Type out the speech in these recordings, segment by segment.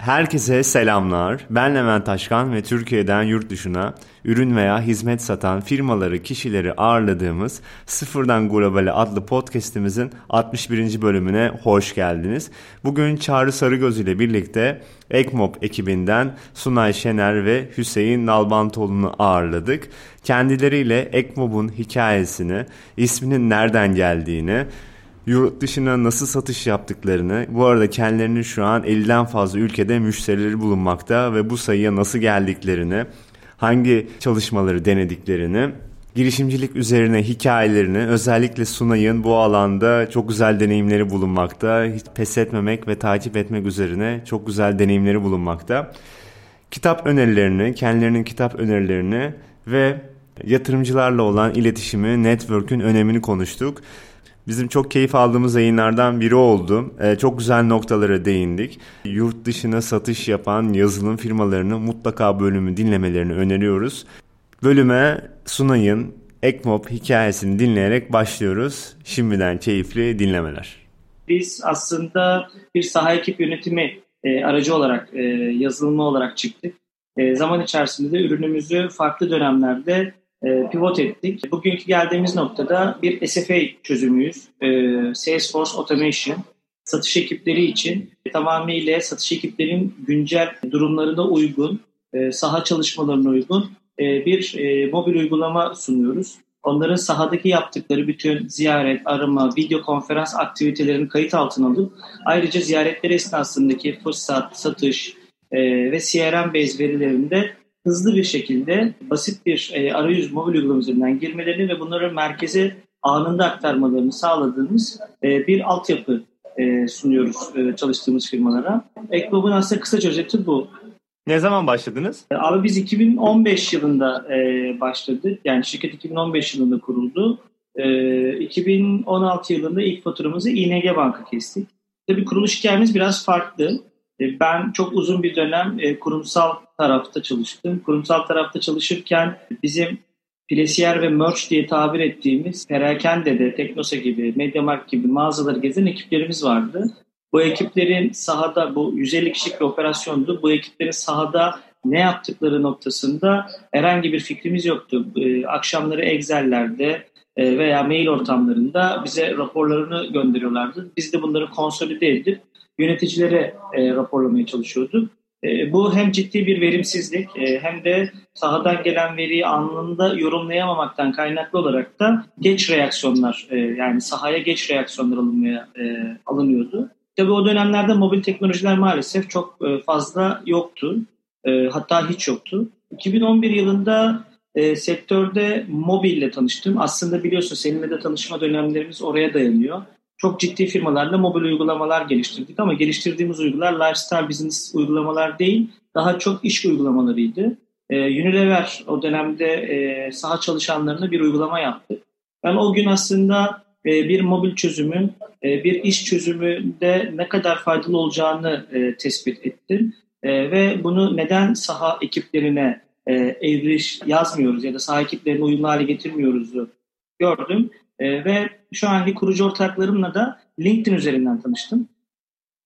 Herkese selamlar. Ben Levent Taşkan ve Türkiye'den yurt dışına ürün veya hizmet satan firmaları, kişileri ağırladığımız Sıfırdan Globale adlı podcast'imizin 61. bölümüne hoş geldiniz. Bugün Çağrı Sarıgöz ile birlikte Ekmop ekibinden Sunay Şener ve Hüseyin Nalbantoğlu'nu ağırladık. Kendileriyle Ekmop'un hikayesini, isminin nereden geldiğini, yurt dışına nasıl satış yaptıklarını, bu arada kendilerinin şu an 50'den fazla ülkede müşterileri bulunmakta ve bu sayıya nasıl geldiklerini, hangi çalışmaları denediklerini, girişimcilik üzerine hikayelerini, özellikle Sunay'ın bu alanda çok güzel deneyimleri bulunmakta, hiç pes etmemek ve takip etmek üzerine çok güzel deneyimleri bulunmakta. Kitap önerilerini, kendilerinin kitap önerilerini ve yatırımcılarla olan iletişimi, network'ün önemini konuştuk. Bizim çok keyif aldığımız yayınlardan biri oldu. Ee, çok güzel noktalara değindik. Yurt dışına satış yapan yazılım firmalarını mutlaka bölümü dinlemelerini öneriyoruz. Bölüme Sunay'ın Ekmop hikayesini dinleyerek başlıyoruz. Şimdiden keyifli dinlemeler. Biz aslında bir saha ekip yönetimi e, aracı olarak, e, yazılımı olarak çıktık. E, zaman içerisinde de ürünümüzü farklı dönemlerde e, pivot ettik. Bugünkü geldiğimiz noktada bir SFA çözümüyüz. E, Salesforce Automation satış ekipleri için tamamıyla satış ekiplerinin güncel durumlarına uygun, e, saha çalışmalarına uygun bir mobil uygulama sunuyoruz. Onların sahadaki yaptıkları bütün ziyaret, arama, video konferans aktivitelerini kayıt altına alıp ayrıca ziyaretler esnasındaki fırsat, satış ve CRM base verilerinde hızlı bir şekilde basit bir e, arayüz mobil uygulama üzerinden girmelerini ve bunları merkeze anında aktarmalarını sağladığımız e, bir altyapı e, sunuyoruz e, çalıştığımız firmalara. Ekbob'un aslında kısaca özeti bu. Ne zaman başladınız? Abi biz 2015 yılında e, başladık. Yani şirket 2015 yılında kuruldu. E, 2016 yılında ilk faturamızı ING Bank'a kestik. Tabii kuruluş hikayemiz biraz farklı. E, ben çok uzun bir dönem e, kurumsal tarafta çalıştım. Kurumsal tarafta çalışırken bizim Plesiyer ve Merch diye tabir ettiğimiz Perakende'de, Teknosa gibi, Mediamarkt gibi mağazaları gezen ekiplerimiz vardı. Bu ekiplerin sahada, bu 150 kişilik bir operasyondu. Bu ekiplerin sahada ne yaptıkları noktasında herhangi bir fikrimiz yoktu. E, akşamları Excel'lerde veya mail ortamlarında bize raporlarını gönderiyorlardı. Biz de bunları konsolide edip yöneticilere e, raporlamaya çalışıyorduk. E, bu hem ciddi bir verimsizlik e, hem de sahadan gelen veriyi anında yorumlayamamaktan kaynaklı olarak da geç reaksiyonlar e, yani sahaya geç reaksiyonlar alınmaya e, alınıyordu. Tabii o dönemlerde mobil teknolojiler maalesef çok e, fazla yoktu. E, hatta hiç yoktu. 2011 yılında e, sektörde mobille tanıştım. Aslında biliyorsun seninle de tanışma dönemlerimiz oraya dayanıyor çok ciddi firmalarla mobil uygulamalar geliştirdik ama geliştirdiğimiz uygulamalar lifestyle business uygulamalar değil, daha çok iş uygulamalarıydı. E, Unilever o dönemde e, saha çalışanlarına bir uygulama yaptı. Ben o gün aslında e, bir mobil çözümün e, bir iş çözümünde ne kadar faydalı olacağını tespit ettim. Ve bunu neden saha ekiplerine e, evriş yazmıyoruz ya da saha ekiplerine uyumlu hale getirmiyoruz gördüm. Ve şu anki kurucu ortaklarımla da LinkedIn üzerinden tanıştım.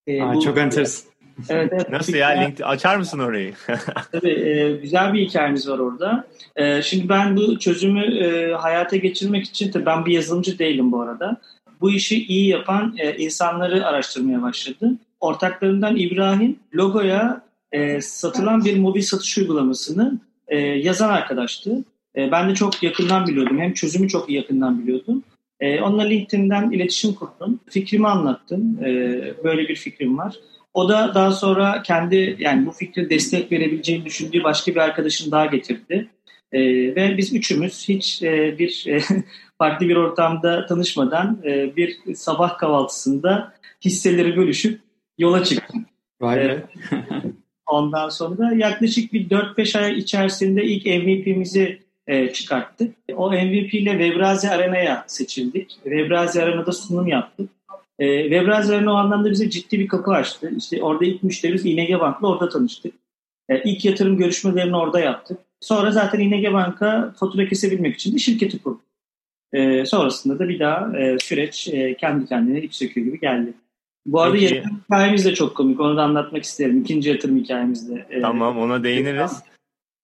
E, Aa, bu, çok enteresan. Evet, evet. Nasıl ya LinkedIn? Açar mısın orayı? Tabii e, güzel bir hikayemiz var orada. E, şimdi ben bu çözümü e, hayata geçirmek için tabii ben bir yazılımcı değilim bu arada. Bu işi iyi yapan e, insanları araştırmaya başladı. Ortaklarından İbrahim logoya e, satılan bir mobil satış uygulamasını e, yazan arkadaştı. E, ben de çok yakından biliyordum. Hem çözümü çok yakından biliyordum. E, onunla LinkedIn'den iletişim kurdum. Fikrimi anlattım. E, böyle bir fikrim var. O da daha sonra kendi yani bu fikre destek verebileceğini düşündüğü başka bir arkadaşını daha getirdi. E, ve biz üçümüz hiç e, bir e, farklı bir ortamda tanışmadan e, bir sabah kahvaltısında hisseleri bölüşüp yola çıktık. Vay be. E, ondan sonra yaklaşık bir 4-5 ay içerisinde ilk MVP'mizi e, çıkarttık. O MVP ile Webrazi Arena'ya seçildik. Webrazi Arena'da sunum yaptık. E, Webrazi Arena o anlamda bize ciddi bir kapı açtı. İşte orada ilk müşterimiz İNG Bank'la orada tanıştık. E, ilk yatırım görüşmelerini orada yaptık. Sonra zaten İNG Bank'a fatura kesebilmek için de şirketi kurduk. E, sonrasında da bir daha e, süreç e, kendi kendine iç söküyor gibi geldi. Bu arada Peki. yatırım hikayemiz de çok komik. Onu da anlatmak isterim. İkinci yatırım hikayemizde. Ee, tamam ona değiniriz.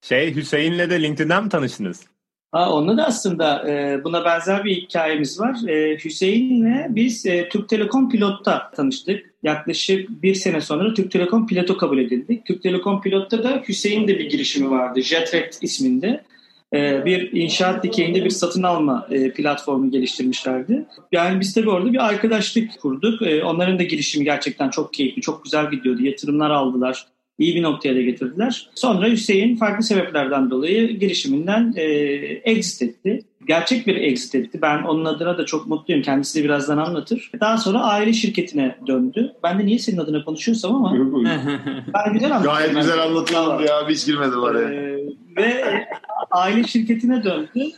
Şey Hüseyin'le de LinkedIn'den mi tanıştınız? Ha, onunla da aslında e, buna benzer bir hikayemiz var. E, Hüseyin'le biz e, Türk Telekom Pilot'ta tanıştık. Yaklaşık bir sene sonra Türk Telekom Pilot'u kabul edildik. Türk Telekom Pilot'ta da Hüseyin de bir girişimi vardı. Jetret isminde. E, bir inşaat dikeyinde bir satın alma e, platformu geliştirmişlerdi. Yani biz tabii orada bir arkadaşlık kurduk. E, onların da girişimi gerçekten çok keyifli, çok güzel gidiyordu. Yatırımlar aldılar iyi bir noktaya da getirdiler. Sonra Hüseyin farklı sebeplerden dolayı girişiminden e, exit etti. Gerçek bir exit etti. Ben onun adına da çok mutluyum. Kendisi de birazdan anlatır. Daha sonra aile şirketine döndü. Ben de niye senin adına konuşuyorsam ama ben güzel anlattım. Gayet güzel anlatıldı ya. Hiç girmedim oraya. Ee, ve aile şirketine döndü.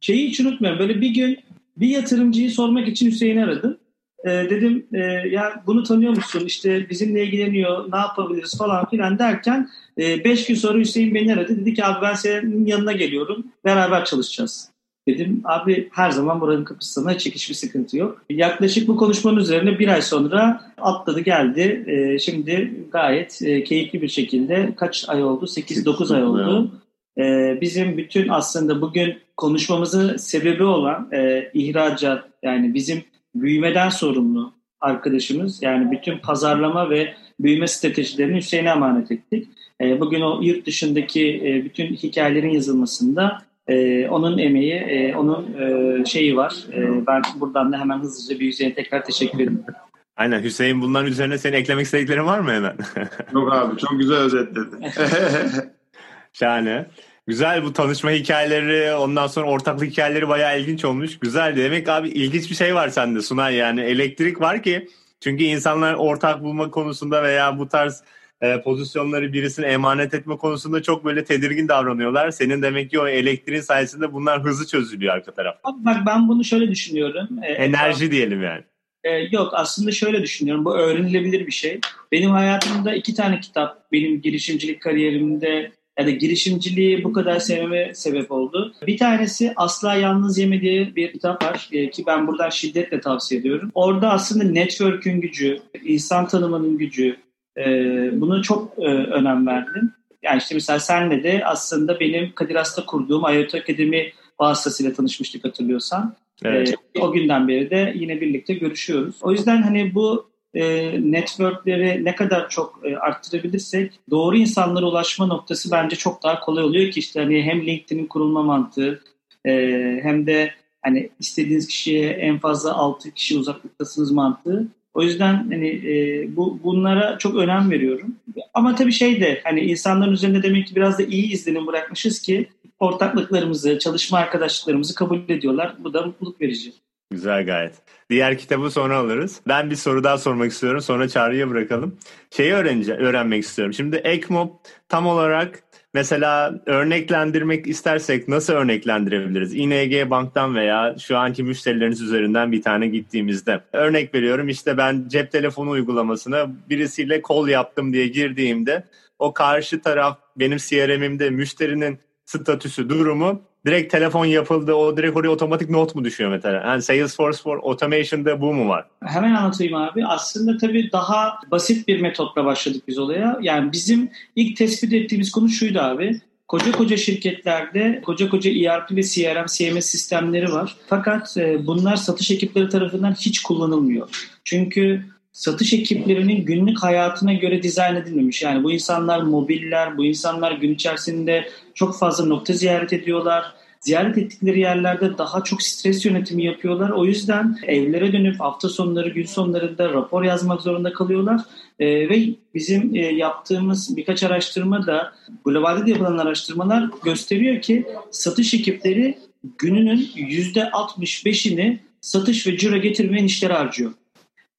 Şeyi hiç unutmuyorum. Böyle bir gün bir yatırımcıyı sormak için Hüseyin'i aradım. E, dedim e, ya bunu tanıyor musun işte bizimle ilgileniyor ne yapabiliriz falan filan derken 5 e, gün sonra Hüseyin beni aradı dedi ki abi ben senin yanına geliyorum beraber çalışacağız. Dedim abi her zaman buranın kapısı sana hiç hiçbir sıkıntı yok. Yaklaşık bu konuşmanın üzerine bir ay sonra atladı geldi. E, şimdi gayet e, keyifli bir şekilde kaç ay oldu? 8-9 ay oldu. E, bizim bütün aslında bugün konuşmamızın sebebi olan e, ihracat yani bizim büyümeden sorumlu arkadaşımız. Yani bütün pazarlama ve büyüme stratejilerini Hüseyin'e emanet ettik. E, bugün o yurt dışındaki e, bütün hikayelerin yazılmasında e, onun emeği, e, onun e, şeyi var. E, ben buradan da hemen hızlıca bir Hüseyin'e tekrar teşekkür ederim. Aynen Hüseyin bunların üzerine senin eklemek istediklerin var mı hemen? Yok abi çok güzel özetledi. Şahane. Güzel bu tanışma hikayeleri ondan sonra ortaklık hikayeleri bayağı ilginç olmuş. Güzel demek abi ilginç bir şey var sende Sunay yani elektrik var ki çünkü insanlar ortak bulma konusunda veya bu tarz e, pozisyonları birisine emanet etme konusunda çok böyle tedirgin davranıyorlar. Senin demek ki o elektriğin sayesinde bunlar hızlı çözülüyor arka taraf. Bak ben bunu şöyle düşünüyorum. Ee, Enerji diyelim yani. E, yok aslında şöyle düşünüyorum. Bu öğrenilebilir bir şey. Benim hayatımda iki tane kitap benim girişimcilik kariyerimde ya da girişimciliği bu kadar sevmeme sebep oldu. Bir tanesi Asla Yalnız Yeme diye bir kitap var e, ki ben buradan şiddetle tavsiye ediyorum. Orada aslında network'ün gücü, insan tanımanın gücü, e, bunu çok e, önem verdim. Yani işte mesela senle de aslında benim Kadir Has'ta kurduğum IoT Akademi vasıtasıyla tanışmıştık hatırlıyorsan. Evet. o günden beri de yine birlikte görüşüyoruz. O yüzden hani bu e, networkleri ne kadar çok e, arttırabilirsek doğru insanlara ulaşma noktası bence çok daha kolay oluyor ki işte hani hem LinkedIn'in kurulma mantığı e, hem de hani istediğiniz kişiye en fazla 6 kişi uzaklıktasınız mantığı. O yüzden hani e, bu bunlara çok önem veriyorum. Ama tabii şey de hani insanların üzerinde demek ki biraz da iyi izlenim bırakmışız ki ortaklıklarımızı, çalışma arkadaşlıklarımızı kabul ediyorlar. Bu da mutluluk verici. Güzel gayet. Diğer kitabı sonra alırız. Ben bir soru daha sormak istiyorum. Sonra çağrıya bırakalım. Şeyi öğrenece öğrenmek istiyorum. Şimdi ECMO tam olarak mesela örneklendirmek istersek nasıl örneklendirebiliriz? ING Bank'tan veya şu anki müşterileriniz üzerinden bir tane gittiğimizde. Örnek veriyorum işte ben cep telefonu uygulamasına birisiyle kol yaptım diye girdiğimde o karşı taraf benim CRM'imde müşterinin statüsü, durumu direkt telefon yapıldı o direkt oraya otomatik not mu düşüyor mesela? Yani Salesforce for Automation'da bu mu var? Hemen anlatayım abi. Aslında tabii daha basit bir metotla başladık biz olaya. Yani bizim ilk tespit ettiğimiz konu şuydu abi. Koca koca şirketlerde koca koca ERP ve CRM, CMS sistemleri var. Fakat e, bunlar satış ekipleri tarafından hiç kullanılmıyor. Çünkü satış ekiplerinin günlük hayatına göre dizayn edilmemiş. Yani bu insanlar mobiller, bu insanlar gün içerisinde çok fazla nokta ziyaret ediyorlar. Ziyaret ettikleri yerlerde daha çok stres yönetimi yapıyorlar. O yüzden evlere dönüp hafta sonları, gün sonlarında rapor yazmak zorunda kalıyorlar. ee, ve bizim e, yaptığımız birkaç araştırma da globalde de yapılan araştırmalar gösteriyor ki satış ekipleri gününün %65'ini satış ve ciro getirmeyen işlere harcıyor.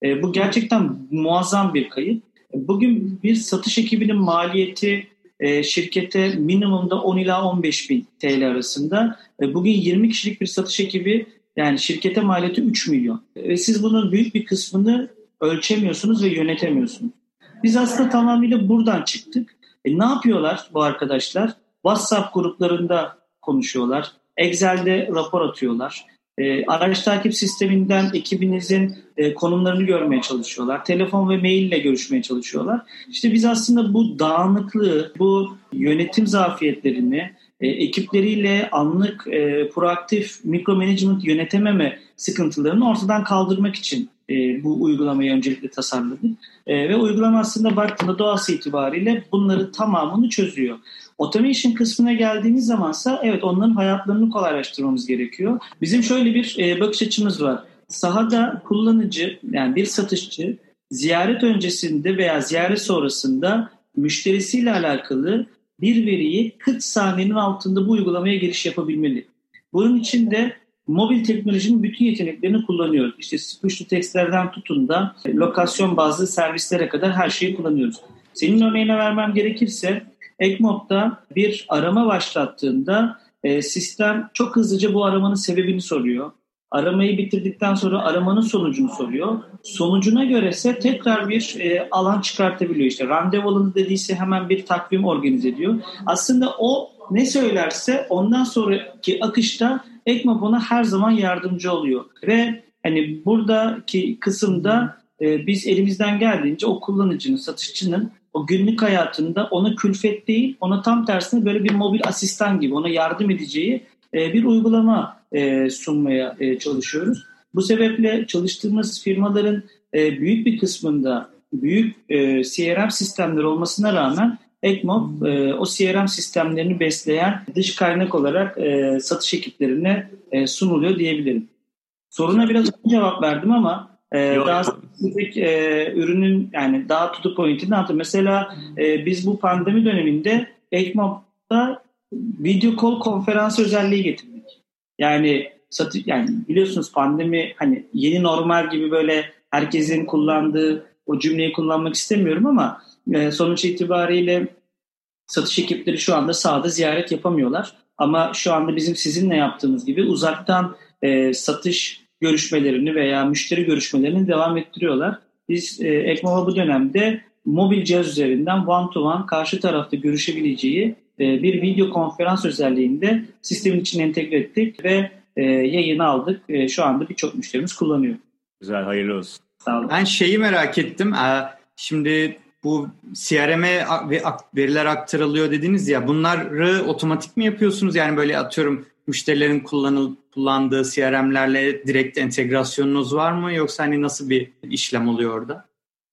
E, bu gerçekten muazzam bir kayıp. Bugün bir satış ekibinin maliyeti e, şirkete minimumda 10 ila 15 bin TL arasında. E, bugün 20 kişilik bir satış ekibi yani şirkete maliyeti 3 milyon. Ve siz bunun büyük bir kısmını ölçemiyorsunuz ve yönetemiyorsunuz. Biz aslında tamamıyla buradan çıktık. E, ne yapıyorlar bu arkadaşlar? WhatsApp gruplarında konuşuyorlar. Excel'de rapor atıyorlar. E, araç takip sisteminden ekibinizin e, konumlarını görmeye çalışıyorlar. Telefon ve mail ile görüşmeye çalışıyorlar. İşte biz aslında bu dağınıklığı, bu yönetim zafiyetlerini, e, ekipleriyle anlık e, proaktif mikro management yönetememe sıkıntılarını ortadan kaldırmak için e, bu uygulamayı öncelikle tasarladık. E, ve uygulama aslında baktığında doğası itibariyle bunları tamamını çözüyor. Automation kısmına geldiğimiz zamansa evet onların hayatlarını kolaylaştırmamız gerekiyor. Bizim şöyle bir e, bakış açımız var. Sahada kullanıcı yani bir satışçı ziyaret öncesinde veya ziyaret sonrasında müşterisiyle alakalı bir veriyi 40 saniyenin altında bu uygulamaya giriş yapabilmeli. Bunun için de mobil teknolojinin bütün yeteneklerini kullanıyoruz. İşte push to textlerden tutun da lokasyon bazlı servislere kadar her şeyi kullanıyoruz. Senin örneğine vermem gerekirse ECMOB'da bir arama başlattığında e, sistem çok hızlıca bu aramanın sebebini soruyor. Aramayı bitirdikten sonra aramanın sonucunu soruyor. Sonucuna göre ise tekrar bir e, alan çıkartabiliyor. İşte randevu alanı dediyse hemen bir takvim organize ediyor. Aslında o ne söylerse ondan sonraki akışta ECMAP ona her zaman yardımcı oluyor. Ve hani buradaki kısımda e, biz elimizden geldiğince o kullanıcının, satışçının o günlük hayatında ona külfet değil, ona tam tersine böyle bir mobil asistan gibi ona yardım edeceği e, bir uygulama e, sunmaya e, çalışıyoruz. Bu sebeple çalıştığımız firmaların e, büyük bir kısmında büyük e, CRM sistemleri olmasına rağmen ECMOB e, o CRM sistemlerini besleyen dış kaynak olarak e, satış ekiplerine e, sunuluyor diyebilirim. Soruna biraz cevap verdim ama e, Yok. daha spesifik e, ürünün yani daha tutu pointini anlatayım. Mesela e, biz bu pandemi döneminde ECMOB'da video call konferans özelliği getirdik. Yani satı yani biliyorsunuz pandemi hani yeni normal gibi böyle herkesin kullandığı o cümleyi kullanmak istemiyorum ama e, sonuç itibariyle satış ekipleri şu anda sahada ziyaret yapamıyorlar. Ama şu anda bizim sizinle yaptığımız gibi uzaktan e, satış görüşmelerini veya müşteri görüşmelerini devam ettiriyorlar. Biz e, Ekmova bu dönemde mobil cihaz üzerinden one to one karşı tarafta görüşebileceği e, bir video konferans özelliğinde sistemin içine entegre ettik ve e, yayını aldık. E, şu anda birçok müşterimiz kullanıyor. Güzel, hayırlı olsun. Sağ olun. Ben şeyi merak ettim. Ee, şimdi bu CRM'e veriler aktarılıyor dediniz ya bunları otomatik mi yapıyorsunuz? Yani böyle atıyorum müşterilerin kullanıl, kullandığı CRM'lerle direkt entegrasyonunuz var mı yoksa hani nasıl bir işlem oluyor orada?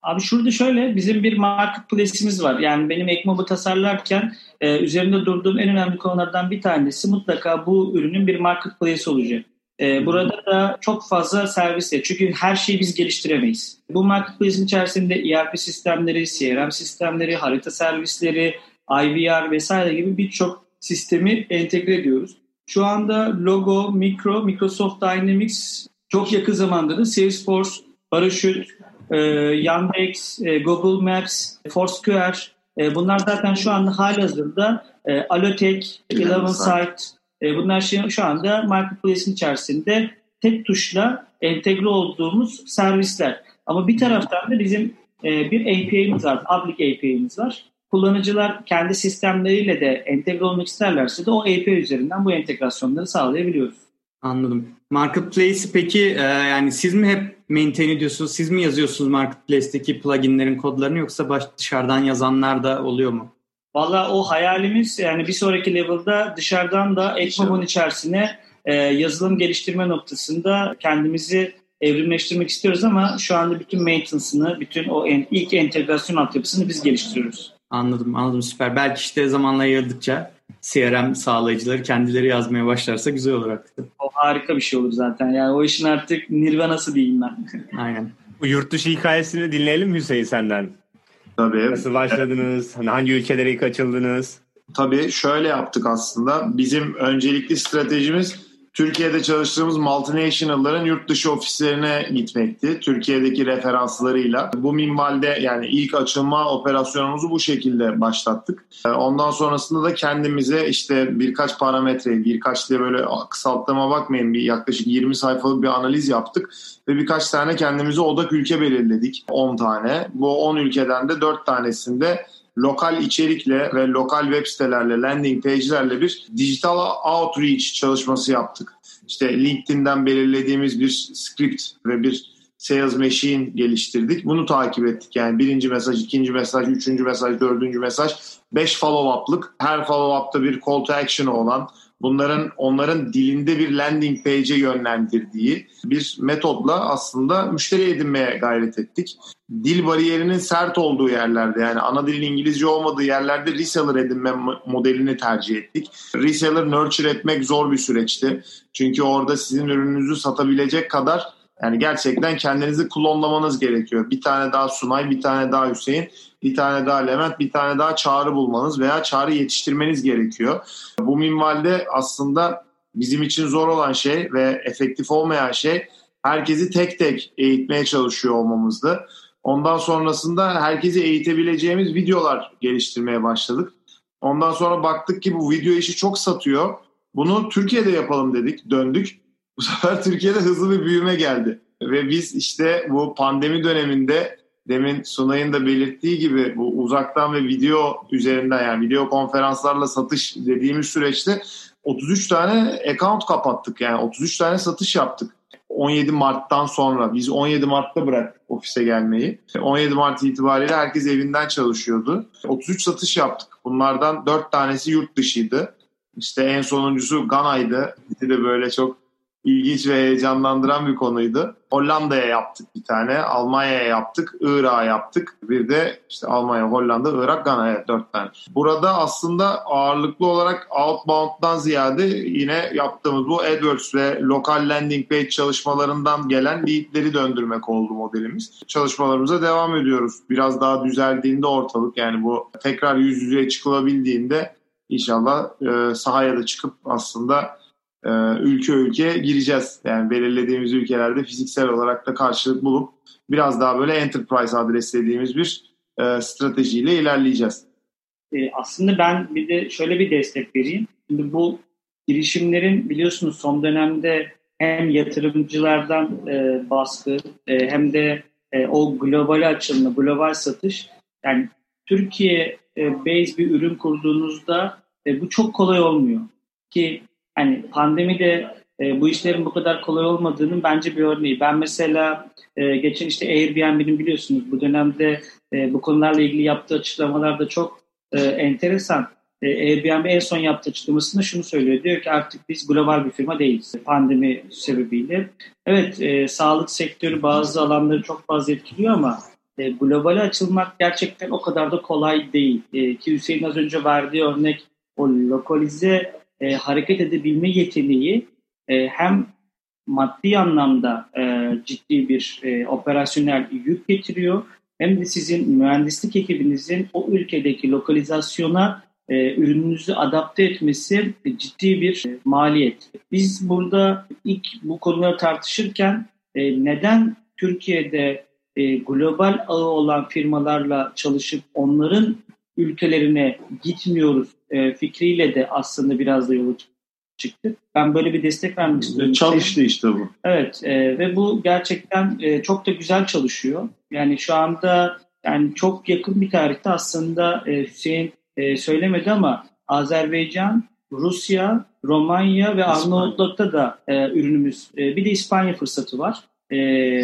Abi şurada şöyle bizim bir marketplace'imiz var. Yani benim Ekmob'u tasarlarken e, üzerinde durduğum en önemli konulardan bir tanesi mutlaka bu ürünün bir marketplace olacak. E, burada da çok fazla servis var. Çünkü her şeyi biz geliştiremeyiz. Bu marketplace'in içerisinde ERP sistemleri, CRM sistemleri, harita servisleri, IVR vesaire gibi birçok sistemi entegre ediyoruz. Şu anda Logo, Micro, Microsoft Dynamics çok yakın zamanda da Salesforce, Parachute, e, Yandex, e, Google Maps, Foursquare e, bunlar zaten şu anda halihazırda e, Alotek, Eleven Site e, bunlar şey, şu anda marketplace'in içerisinde tek tuşla entegre olduğumuz servisler. Ama bir taraftan da bizim e, bir API'miz var, public API'miz var. Kullanıcılar kendi sistemleriyle de entegre olmak isterlerse de o API üzerinden bu entegrasyonları sağlayabiliyoruz. Anladım. Marketplace'i peki e, yani siz mi hep maintain ediyorsunuz, siz mi yazıyorsunuz Marketplace'teki pluginlerin kodlarını yoksa baş, dışarıdan yazanlar da oluyor mu? Valla o hayalimiz yani bir sonraki level'da dışarıdan da Ekmob'un içerisine e, yazılım geliştirme noktasında kendimizi evrimleştirmek istiyoruz ama şu anda bütün maintenance'ını, bütün o en, ilk entegrasyon altyapısını biz geliştiriyoruz. Anladım, anladım süper. Belki işte zamanla yayıldıkça CRM sağlayıcıları kendileri yazmaya başlarsa güzel olur artık. O harika bir şey olur zaten. Yani o işin artık nirvanası diyeyim ben. Aynen. Bu yurt dışı hikayesini dinleyelim mi Hüseyin senden? Tabii. Nasıl başladınız? Hani hangi ülkelere ilk açıldınız? Tabii şöyle yaptık aslında. Bizim öncelikli stratejimiz Türkiye'de çalıştığımız multinational'ların yurt dışı ofislerine gitmekti. Türkiye'deki referanslarıyla. Bu minvalde yani ilk açılma operasyonumuzu bu şekilde başlattık. Ee, ondan sonrasında da kendimize işte birkaç parametre, birkaç diye böyle kısalttığıma bakmayın bir yaklaşık 20 sayfalık bir analiz yaptık ve birkaç tane kendimize odak ülke belirledik. 10 tane. Bu 10 ülkeden de 4 tanesinde lokal içerikle ve lokal web sitelerle, landing page'lerle bir dijital outreach çalışması yaptık. İşte LinkedIn'den belirlediğimiz bir script ve bir sales machine geliştirdik. Bunu takip ettik. Yani birinci mesaj, ikinci mesaj, üçüncü mesaj, dördüncü mesaj. Beş follow-up'lık. Her follow-up'ta bir call to action olan, bunların onların dilinde bir landing page'e yönlendirdiği bir metodla aslında müşteri edinmeye gayret ettik. Dil bariyerinin sert olduğu yerlerde yani ana dilin İngilizce olmadığı yerlerde reseller edinme modelini tercih ettik. Reseller nurture etmek zor bir süreçti. Çünkü orada sizin ürününüzü satabilecek kadar yani gerçekten kendinizi klonlamanız gerekiyor. Bir tane daha Sunay, bir tane daha Hüseyin, bir tane daha Levent, bir tane daha Çağrı bulmanız veya Çağrı yetiştirmeniz gerekiyor. Bu minvalde aslında bizim için zor olan şey ve efektif olmayan şey herkesi tek tek eğitmeye çalışıyor olmamızdı. Ondan sonrasında herkesi eğitebileceğimiz videolar geliştirmeye başladık. Ondan sonra baktık ki bu video işi çok satıyor. Bunu Türkiye'de yapalım dedik, döndük. Bu sefer Türkiye'de hızlı bir büyüme geldi. Ve biz işte bu pandemi döneminde demin Sunay'ın da belirttiği gibi bu uzaktan ve video üzerinden yani video konferanslarla satış dediğimiz süreçte 33 tane account kapattık yani 33 tane satış yaptık. 17 Mart'tan sonra biz 17 Mart'ta bıraktık ofise gelmeyi. 17 Mart itibariyle herkes evinden çalışıyordu. 33 satış yaptık. Bunlardan 4 tanesi yurt dışıydı. İşte en sonuncusu Gana'ydı. Bir de böyle çok ilginç ve heyecanlandıran bir konuydu. Hollanda'ya yaptık bir tane, Almanya'ya yaptık, Irak'a yaptık. Bir de işte Almanya, Hollanda, Irak, Gana'ya dört tane. Burada aslında ağırlıklı olarak outbound'dan ziyade yine yaptığımız bu AdWords ve lokal landing page çalışmalarından gelen leadleri döndürmek oldu modelimiz. Çalışmalarımıza devam ediyoruz. Biraz daha düzeldiğinde ortalık yani bu tekrar yüz yüzeye çıkılabildiğinde inşallah e, sahaya da çıkıp aslında e, ülke ülke gireceğiz. Yani belirlediğimiz ülkelerde fiziksel olarak da karşılık bulup biraz daha böyle enterprise adreslediğimiz bir e, stratejiyle ilerleyeceğiz. E, aslında ben bir de şöyle bir destek vereyim. Şimdi bu girişimlerin biliyorsunuz son dönemde hem yatırımcılardan e, baskı e, hem de e, o global açılma, global satış yani Türkiye e, base bir ürün kurduğunuzda e, bu çok kolay olmuyor. Ki hani pandemide e, bu işlerin bu kadar kolay olmadığının bence bir örneği. Ben mesela e, geçen işte Airbnb'nin biliyorsunuz bu dönemde e, bu konularla ilgili yaptığı açıklamalar da çok e, enteresan. E, Airbnb en son yaptığı açıklamasında şunu söylüyor. Diyor ki artık biz global bir firma değiliz pandemi sebebiyle. Evet e, sağlık sektörü bazı alanları çok fazla etkiliyor ama e, globale açılmak gerçekten o kadar da kolay değil. E, ki Hüseyin az önce verdiği örnek o lokalize e, hareket edebilme yeteneği e, hem maddi anlamda e, ciddi bir e, operasyonel yük getiriyor hem de sizin mühendislik ekibinizin o ülkedeki lokalizasyona e, ürününüzü adapte etmesi ciddi bir e, maliyet. Biz burada ilk bu konuları tartışırken e, neden Türkiye'de e, global ağı olan firmalarla çalışıp onların ülkelerine gitmiyoruz e, fikriyle de aslında biraz da yola çıktı. Ben böyle bir destek vermek istiyorum. Çalıştı işte bu. Evet e, ve bu gerçekten e, çok da güzel çalışıyor. Yani şu anda yani çok yakın bir tarihte aslında e, Hüseyin e, söylemedi ama Azerbaycan, Rusya, Romanya ve Arnavutluk'ta da e, ürünümüz, e, bir de İspanya fırsatı var. E,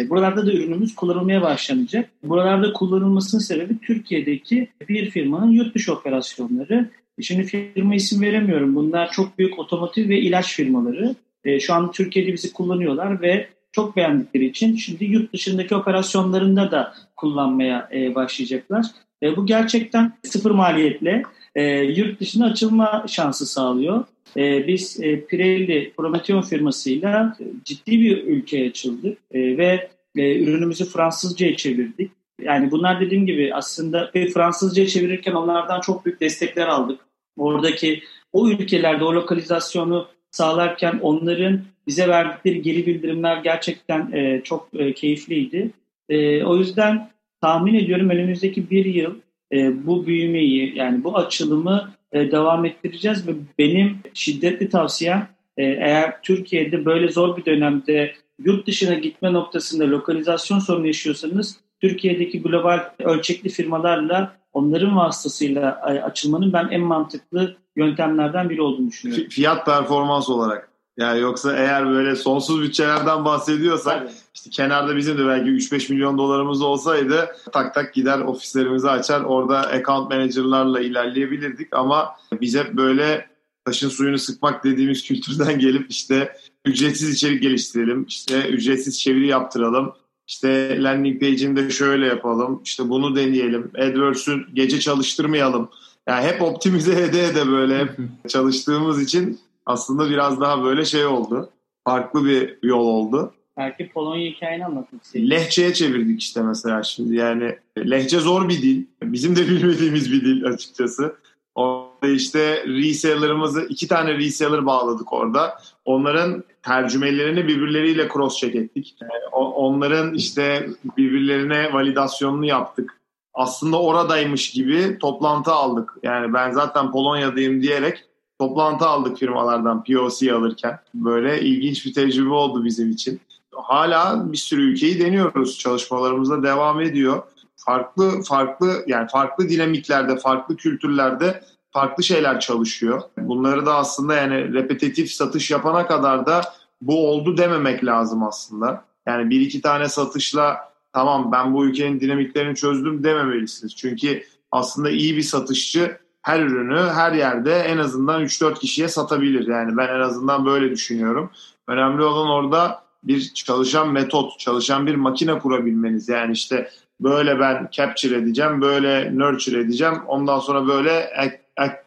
buralarda da ürünümüz kullanılmaya başlanacak. Buralarda kullanılmasının sebebi Türkiye'deki bir firmanın yurt dışı operasyonları. Şimdi firma isim veremiyorum. Bunlar çok büyük otomotiv ve ilaç firmaları. E, şu an Türkiye'de bizi kullanıyorlar ve çok beğendikleri için şimdi yurt dışındaki operasyonlarında da kullanmaya e, başlayacaklar. E, bu gerçekten sıfır maliyetle e, yurt dışına açılma şansı sağlıyor. E, biz e, Pirelli Prometheon firmasıyla ciddi bir ülkeye açıldık e, ve e, ürünümüzü Fransızca'ya çevirdik. Yani bunlar dediğim gibi aslında Fransızca'ya çevirirken onlardan çok büyük destekler aldık. Oradaki o ülkelerde o lokalizasyonu sağlarken onların bize verdikleri geri bildirimler gerçekten e, çok e, keyifliydi. E, o yüzden tahmin ediyorum önümüzdeki bir yıl e, bu büyümeyi yani bu açılımı e, devam ettireceğiz ve benim şiddetli tavsiyem e, eğer Türkiye'de böyle zor bir dönemde yurt dışına gitme noktasında lokalizasyon sorunu yaşıyorsanız Türkiye'deki global ölçekli firmalarla onların vasıtasıyla açılmanın ben en mantıklı yöntemlerden biri olduğunu düşünüyorum. Fiyat performans olarak. Yani yoksa eğer böyle sonsuz bütçelerden bahsediyorsak evet. işte kenarda bizim de belki 3-5 milyon dolarımız olsaydı tak tak gider ofislerimizi açar orada account manager'larla ilerleyebilirdik ama biz hep böyle taşın suyunu sıkmak dediğimiz kültürden gelip işte ücretsiz içerik geliştirelim, işte ücretsiz çeviri yaptıralım, işte landing page'ini de şöyle yapalım, işte bunu deneyelim, AdWords'ü gece çalıştırmayalım. Yani hep optimize ede ede böyle hep çalıştığımız için aslında biraz daha böyle şey oldu. Farklı bir yol oldu. Belki Polonya hikayeni anlatmak istedim. Lehçeye çevirdik işte mesela şimdi yani lehçe zor bir dil. Bizim de bilmediğimiz bir dil açıkçası. Orada işte reseller'ımızı iki tane reseller bağladık orada. Onların tercümelerini birbirleriyle cross check ettik. Onların işte birbirlerine validasyonunu yaptık. Aslında oradaymış gibi toplantı aldık. Yani ben zaten Polonya'dayım diyerek toplantı aldık firmalardan POC alırken. Böyle ilginç bir tecrübe oldu bizim için. Hala bir sürü ülkeyi deniyoruz. Çalışmalarımızda devam ediyor. Farklı farklı yani farklı dinamiklerde, farklı kültürlerde farklı şeyler çalışıyor. Bunları da aslında yani repetitif satış yapana kadar da bu oldu dememek lazım aslında. Yani bir iki tane satışla tamam ben bu ülkenin dinamiklerini çözdüm dememelisiniz. Çünkü aslında iyi bir satışçı her ürünü her yerde en azından 3-4 kişiye satabilir. Yani ben en azından böyle düşünüyorum. Önemli olan orada bir çalışan metot, çalışan bir makine kurabilmeniz. Yani işte böyle ben capture edeceğim, böyle nurture edeceğim, ondan sonra böyle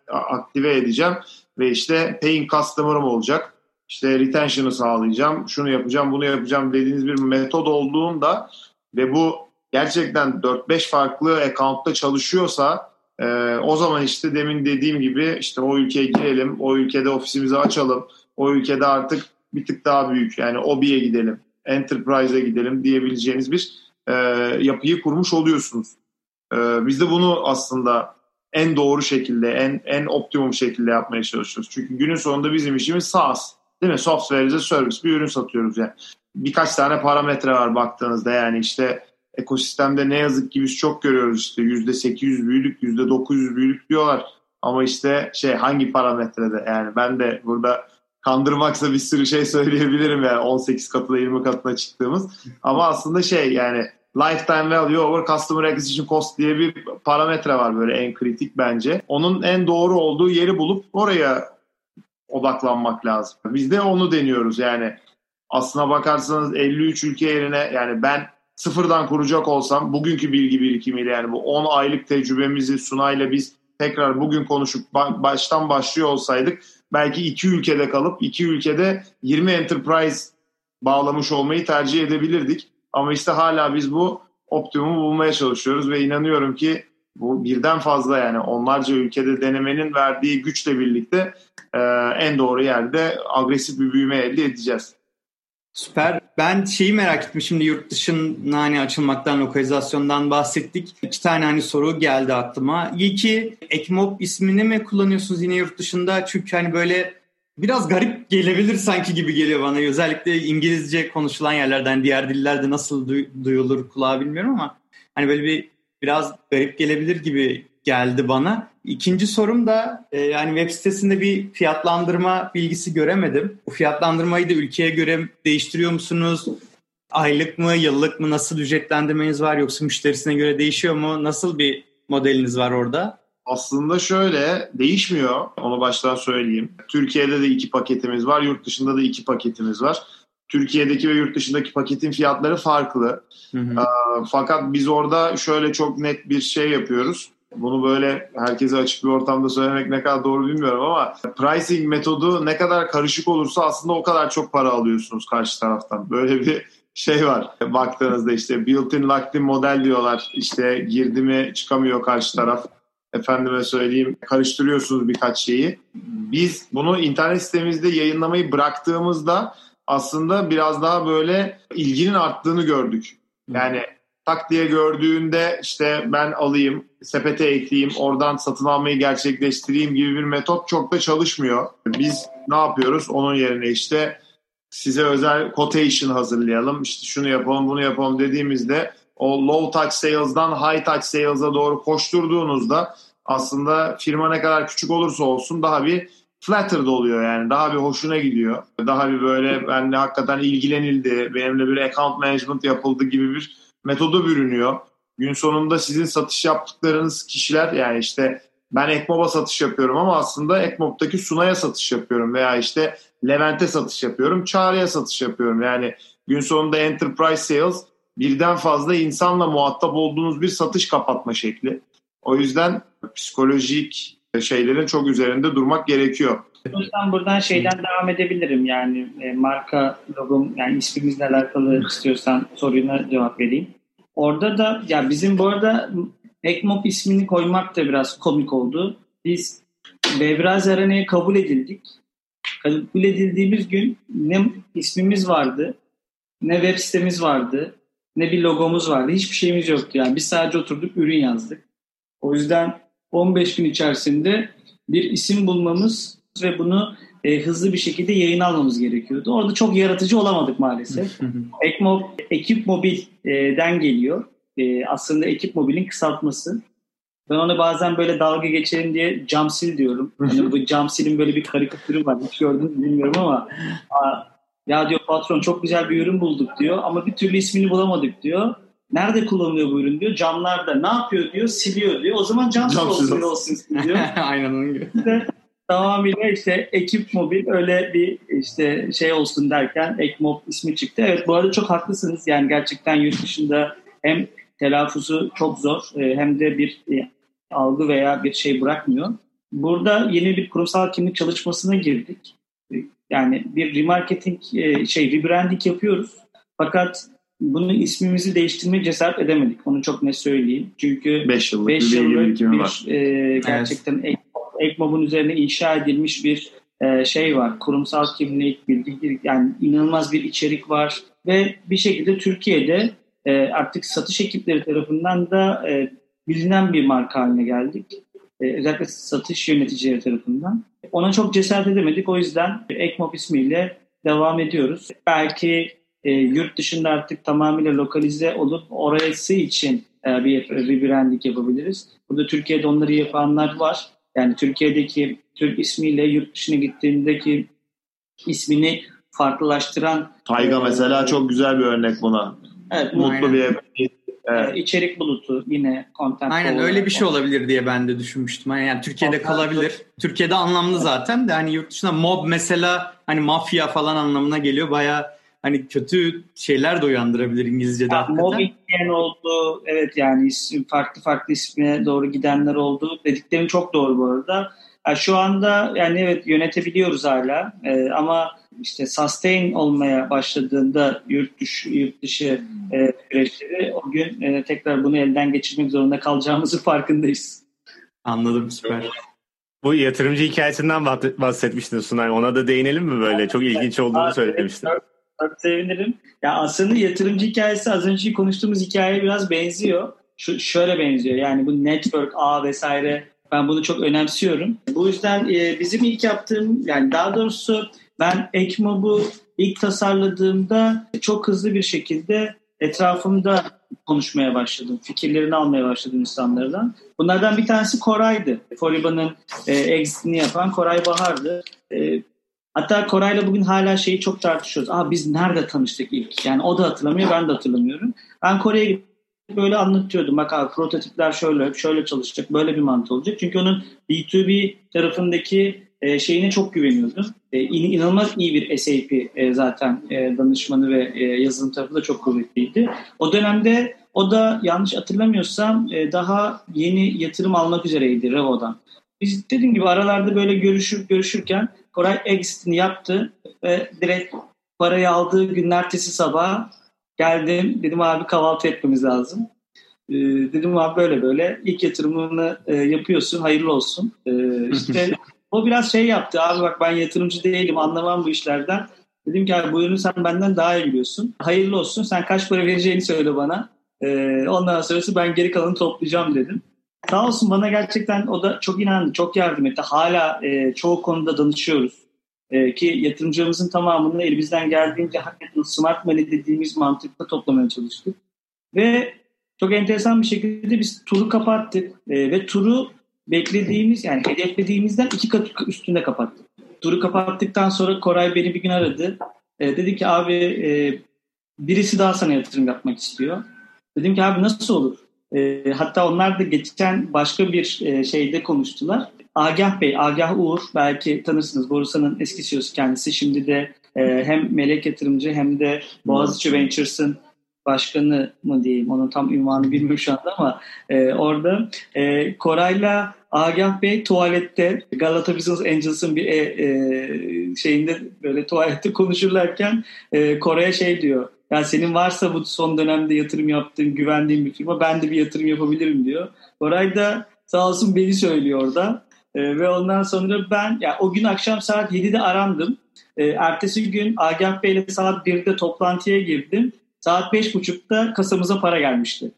aktive edeceğim ve işte paying customer'ım olacak. İşte retention'ı sağlayacağım, şunu yapacağım, bunu yapacağım dediğiniz bir metod olduğunda ve bu gerçekten 4-5 farklı account'ta çalışıyorsa e, o zaman işte demin dediğim gibi işte o ülkeye girelim, o ülkede ofisimizi açalım, o ülkede artık bir tık daha büyük yani OBİ'ye gidelim, Enterprise'e gidelim diyebileceğiniz bir e, yapıyı kurmuş oluyorsunuz. E, biz de bunu aslında en doğru şekilde, en en optimum şekilde yapmaya çalışıyoruz. Çünkü günün sonunda bizim işimiz SaaS. Değil mi? Software as a service. Bir ürün satıyoruz yani. Birkaç tane parametre var baktığınızda yani işte ekosistemde ne yazık ki biz çok görüyoruz işte %800 büyüdük, %900 büyüdük diyorlar. Ama işte şey hangi parametrede yani ben de burada kandırmaksa bir sürü şey söyleyebilirim yani 18 katına 20 katına çıktığımız. Ama aslında şey yani lifetime value over customer acquisition cost diye bir parametre var böyle en kritik bence. Onun en doğru olduğu yeri bulup oraya odaklanmak lazım. Biz de onu deniyoruz yani. Aslına bakarsanız 53 ülke yerine yani ben sıfırdan kuracak olsam bugünkü bilgi birikimiyle yani bu 10 aylık tecrübemizi Sunay'la biz tekrar bugün konuşup baştan başlıyor olsaydık belki iki ülkede kalıp iki ülkede 20 enterprise bağlamış olmayı tercih edebilirdik. Ama işte hala biz bu optimumu bulmaya çalışıyoruz ve inanıyorum ki bu birden fazla yani onlarca ülkede denemenin verdiği güçle birlikte e, en doğru yerde agresif bir büyüme elde edeceğiz. Süper. Ben şeyi merak ettim şimdi yurt dışına hani açılmaktan, lokalizasyondan bahsettik. İki tane hani soru geldi aklıma. İlki Ekmop ismini mi kullanıyorsunuz yine yurt dışında? Çünkü hani böyle biraz garip gelebilir sanki gibi geliyor bana. Özellikle İngilizce konuşulan yerlerden diğer dillerde nasıl duyulur kulağa bilmiyorum ama hani böyle bir biraz garip gelebilir gibi geldi bana. İkinci sorum da e, yani web sitesinde bir fiyatlandırma bilgisi göremedim. Bu fiyatlandırmayı da ülkeye göre değiştiriyor musunuz? Aylık mı, yıllık mı nasıl ücretlendirmeniz var yoksa müşterisine göre değişiyor mu? Nasıl bir modeliniz var orada? Aslında şöyle değişmiyor. Onu baştan söyleyeyim. Türkiye'de de iki paketimiz var. Yurt dışında da iki paketimiz var. Türkiye'deki ve yurt dışındaki paketin fiyatları farklı. Hı hı. Fakat biz orada şöyle çok net bir şey yapıyoruz. Bunu böyle herkese açık bir ortamda söylemek ne kadar doğru bilmiyorum ama pricing metodu ne kadar karışık olursa aslında o kadar çok para alıyorsunuz karşı taraftan. Böyle bir şey var. Baktığınızda işte built-in locked-in model diyorlar. İşte girdi mi çıkamıyor karşı taraf. Efendime söyleyeyim karıştırıyorsunuz birkaç şeyi. Biz bunu internet sitemizde yayınlamayı bıraktığımızda aslında biraz daha böyle ilginin arttığını gördük. Yani tak diye gördüğünde işte ben alayım, sepete ekleyeyim, oradan satın almayı gerçekleştireyim gibi bir metot çok da çalışmıyor. Biz ne yapıyoruz? Onun yerine işte size özel quotation hazırlayalım, işte şunu yapalım, bunu yapalım dediğimizde o low touch sales'dan high touch sales'a doğru koşturduğunuzda aslında firma ne kadar küçük olursa olsun daha bir flattered oluyor yani daha bir hoşuna gidiyor. Daha bir böyle benle hakikaten ilgilenildi, benimle bir account management yapıldı gibi bir metoda bürünüyor. Gün sonunda sizin satış yaptıklarınız kişiler yani işte ben Ekmob'a satış yapıyorum ama aslında Ekmob'daki Sunay'a satış yapıyorum veya işte Levent'e satış yapıyorum, Çağrı'ya satış yapıyorum. Yani gün sonunda enterprise sales birden fazla insanla muhatap olduğunuz bir satış kapatma şekli. O yüzden psikolojik şeylerin çok üzerinde durmak gerekiyor. Yüzden buradan şeyden devam edebilirim yani e, marka logom yani ismimizle alakalı istiyorsan soruna cevap vereyim. Orada da ya bizim bu arada Ekmop ismini koymak da biraz komik oldu. Biz Bevraz Arena'ya kabul edildik. Kabul edildiğimiz gün ne ismimiz vardı, ne web sitemiz vardı, ne bir logomuz vardı. Hiçbir şeyimiz yoktu. Yani biz sadece oturduk, ürün yazdık. O yüzden 15 gün içerisinde bir isim bulmamız ve bunu e, hızlı bir şekilde yayın almamız gerekiyordu. Orada çok yaratıcı olamadık maalesef. Ekmo, Ekip Mobil'den geliyor. E, aslında Ekip Mobil'in kısaltması. Ben ona bazen böyle dalga geçelim diye Camsil diyorum. Yani bu Camsil'in böyle bir karikatürü var. Hiç gördünüz bilmiyorum ama ya diyor patron çok güzel bir ürün bulduk diyor ama bir türlü ismini bulamadık diyor. Nerede kullanılıyor bu ürün diyor. Camlarda. Ne yapıyor diyor. Siliyor diyor. O zaman camsız olsun, olsun diyor. Aynen onun gibi. Tamamıyla işte ekip mobil öyle bir işte şey olsun derken Ekmob ismi çıktı. Evet bu arada çok haklısınız. Yani gerçekten yurt dışında hem telaffuzu çok zor hem de bir algı veya bir şey bırakmıyor. Burada yeni bir kurumsal kimlik çalışmasına girdik. Yani bir remarketing şey rebranding yapıyoruz. Fakat bunun ismimizi değiştirmeye cesaret edemedik. Onu çok ne söyleyeyim. Çünkü 5 yıllık, beş yıllık bir var. E, gerçekten evet. Ekmob'un üzerine inşa edilmiş bir e, şey var. Kurumsal kimlik, bilgi, yani inanılmaz bir içerik var. Ve bir şekilde Türkiye'de e, artık satış ekipleri tarafından da e, bilinen bir marka haline geldik. E, özellikle satış yöneticileri tarafından. Ona çok cesaret edemedik. O yüzden Ekmob ismiyle devam ediyoruz. Belki e, yurt dışında artık tamamıyla lokalize olup orası için e, bir rebranding yapabiliriz. Burada Türkiye'de onları yapanlar var. Yani Türkiye'deki Türk ismiyle yurt dışına gittiğindeki ismini farklılaştıran Tayga e, mesela çok güzel bir örnek buna. Evet, mutlu aynen. bir Evet. İçerik bulutu yine content. Aynen öyle bir şey olabilir diye ben de düşünmüştüm. Yani Türkiye'de content kalabilir. Türkiye'de anlamlı zaten de hani yurt dışında mob mesela hani mafya falan anlamına geliyor. Baya hani kötü şeyler de uyandırabilir İngilizce'de ya, Mobbing diyen oldu. Evet yani isim, farklı farklı ismine doğru gidenler oldu. Dediklerim çok doğru bu arada. Yani şu anda yani evet yönetebiliyoruz hala ee, ama işte sustain olmaya başladığında yurt dışı, yurt dışı e, süreçleri o gün e, tekrar bunu elden geçirmek zorunda kalacağımızı farkındayız. Anladım süper. Bu yatırımcı hikayesinden bahsetmiştin Sunay. Ona da değinelim mi böyle? Çok ilginç olduğunu söylemiştin. Çok sevinirim. Ya aslında yatırımcı hikayesi az önce konuştuğumuz hikayeye biraz benziyor. Şu, şöyle benziyor. Yani bu network ağ vesaire ben bunu çok önemsiyorum. Bu yüzden e, bizim ilk yaptığım yani daha doğrusu ben Ekmob'u ilk tasarladığımda çok hızlı bir şekilde etrafımda konuşmaya başladım. Fikirlerini almaya başladım insanlardan. Bunlardan bir tanesi Koray'dı. Foriba'nın e, exitini yapan Koray Bahar'dı. E, Hatta Koray'la bugün hala şeyi çok tartışıyoruz. Aa biz nerede tanıştık ilk? Yani o da hatırlamıyor, ben de hatırlamıyorum. Ben Kore'ye böyle anlatıyordum. Bak abi prototipler şöyle, şöyle çalışacak, böyle bir mantığı olacak. Çünkü onun B2B tarafındaki e, şeyine çok güveniyordum. E, in, inanılmaz iyi bir SAP e, zaten e, danışmanı ve e, yazılım tarafı da çok kuvvetliydi. O dönemde o da yanlış hatırlamıyorsam e, daha yeni yatırım almak üzereydi Revo'dan. Biz dediğim gibi aralarda böyle görüşür görüşürken Koray exit'ini yaptı ve direkt parayı aldığı gün ertesi sabah geldim. Dedim abi kahvaltı etmemiz lazım. Ee, dedim abi böyle böyle ilk yatırımını e, yapıyorsun hayırlı olsun. Ee, işte o biraz şey yaptı abi bak ben yatırımcı değilim anlamam bu işlerden. Dedim ki abi bu ürünü sen benden daha iyi biliyorsun. Hayırlı olsun sen kaç para vereceğini söyle bana. Ee, ondan sonrası ben geri kalanı toplayacağım dedim. Sağ olsun bana gerçekten o da çok inandı, çok yardım etti. Hala e, çoğu konuda danışıyoruz. E, ki yatırımcılarımızın tamamını elimizden geldiğince hakikaten smart money dediğimiz mantıkla toplamaya çalıştık. Ve çok enteresan bir şekilde biz turu kapattık e, ve turu beklediğimiz yani hedeflediğimizden iki kat üstünde kapattık. Turu kapattıktan sonra Koray beni bir gün aradı. E, dedi ki abi e, birisi daha sana yatırım yapmak istiyor. Dedim ki abi nasıl olur? E, hatta onlar da geçen başka bir e, şeyde konuştular. Agah Bey, Agah Uğur belki tanırsınız. Borsa'nın eski CEO'su kendisi. Şimdi de e, hem melek yatırımcı hem de Boğaziçi Ventures'ın başkanı mı diyeyim onun tam ünvanı bilmiyorum şu anda ama e, orada e, Koray'la Agah Bey tuvalette Galata Business Angels'ın bir e, e, şeyinde böyle tuvalette konuşurlarken e, Koray'a şey diyor ya senin varsa bu son dönemde yatırım yaptığın güvendiğin bir firma ben de bir yatırım yapabilirim diyor. Koray da sağ olsun beni söylüyor orada. E, ve ondan sonra ben ya o gün akşam saat 7'de arandım. E, ertesi gün Agah Bey ile saat 1'de toplantıya girdim. Saat 5.30'da kasamıza para gelmişti.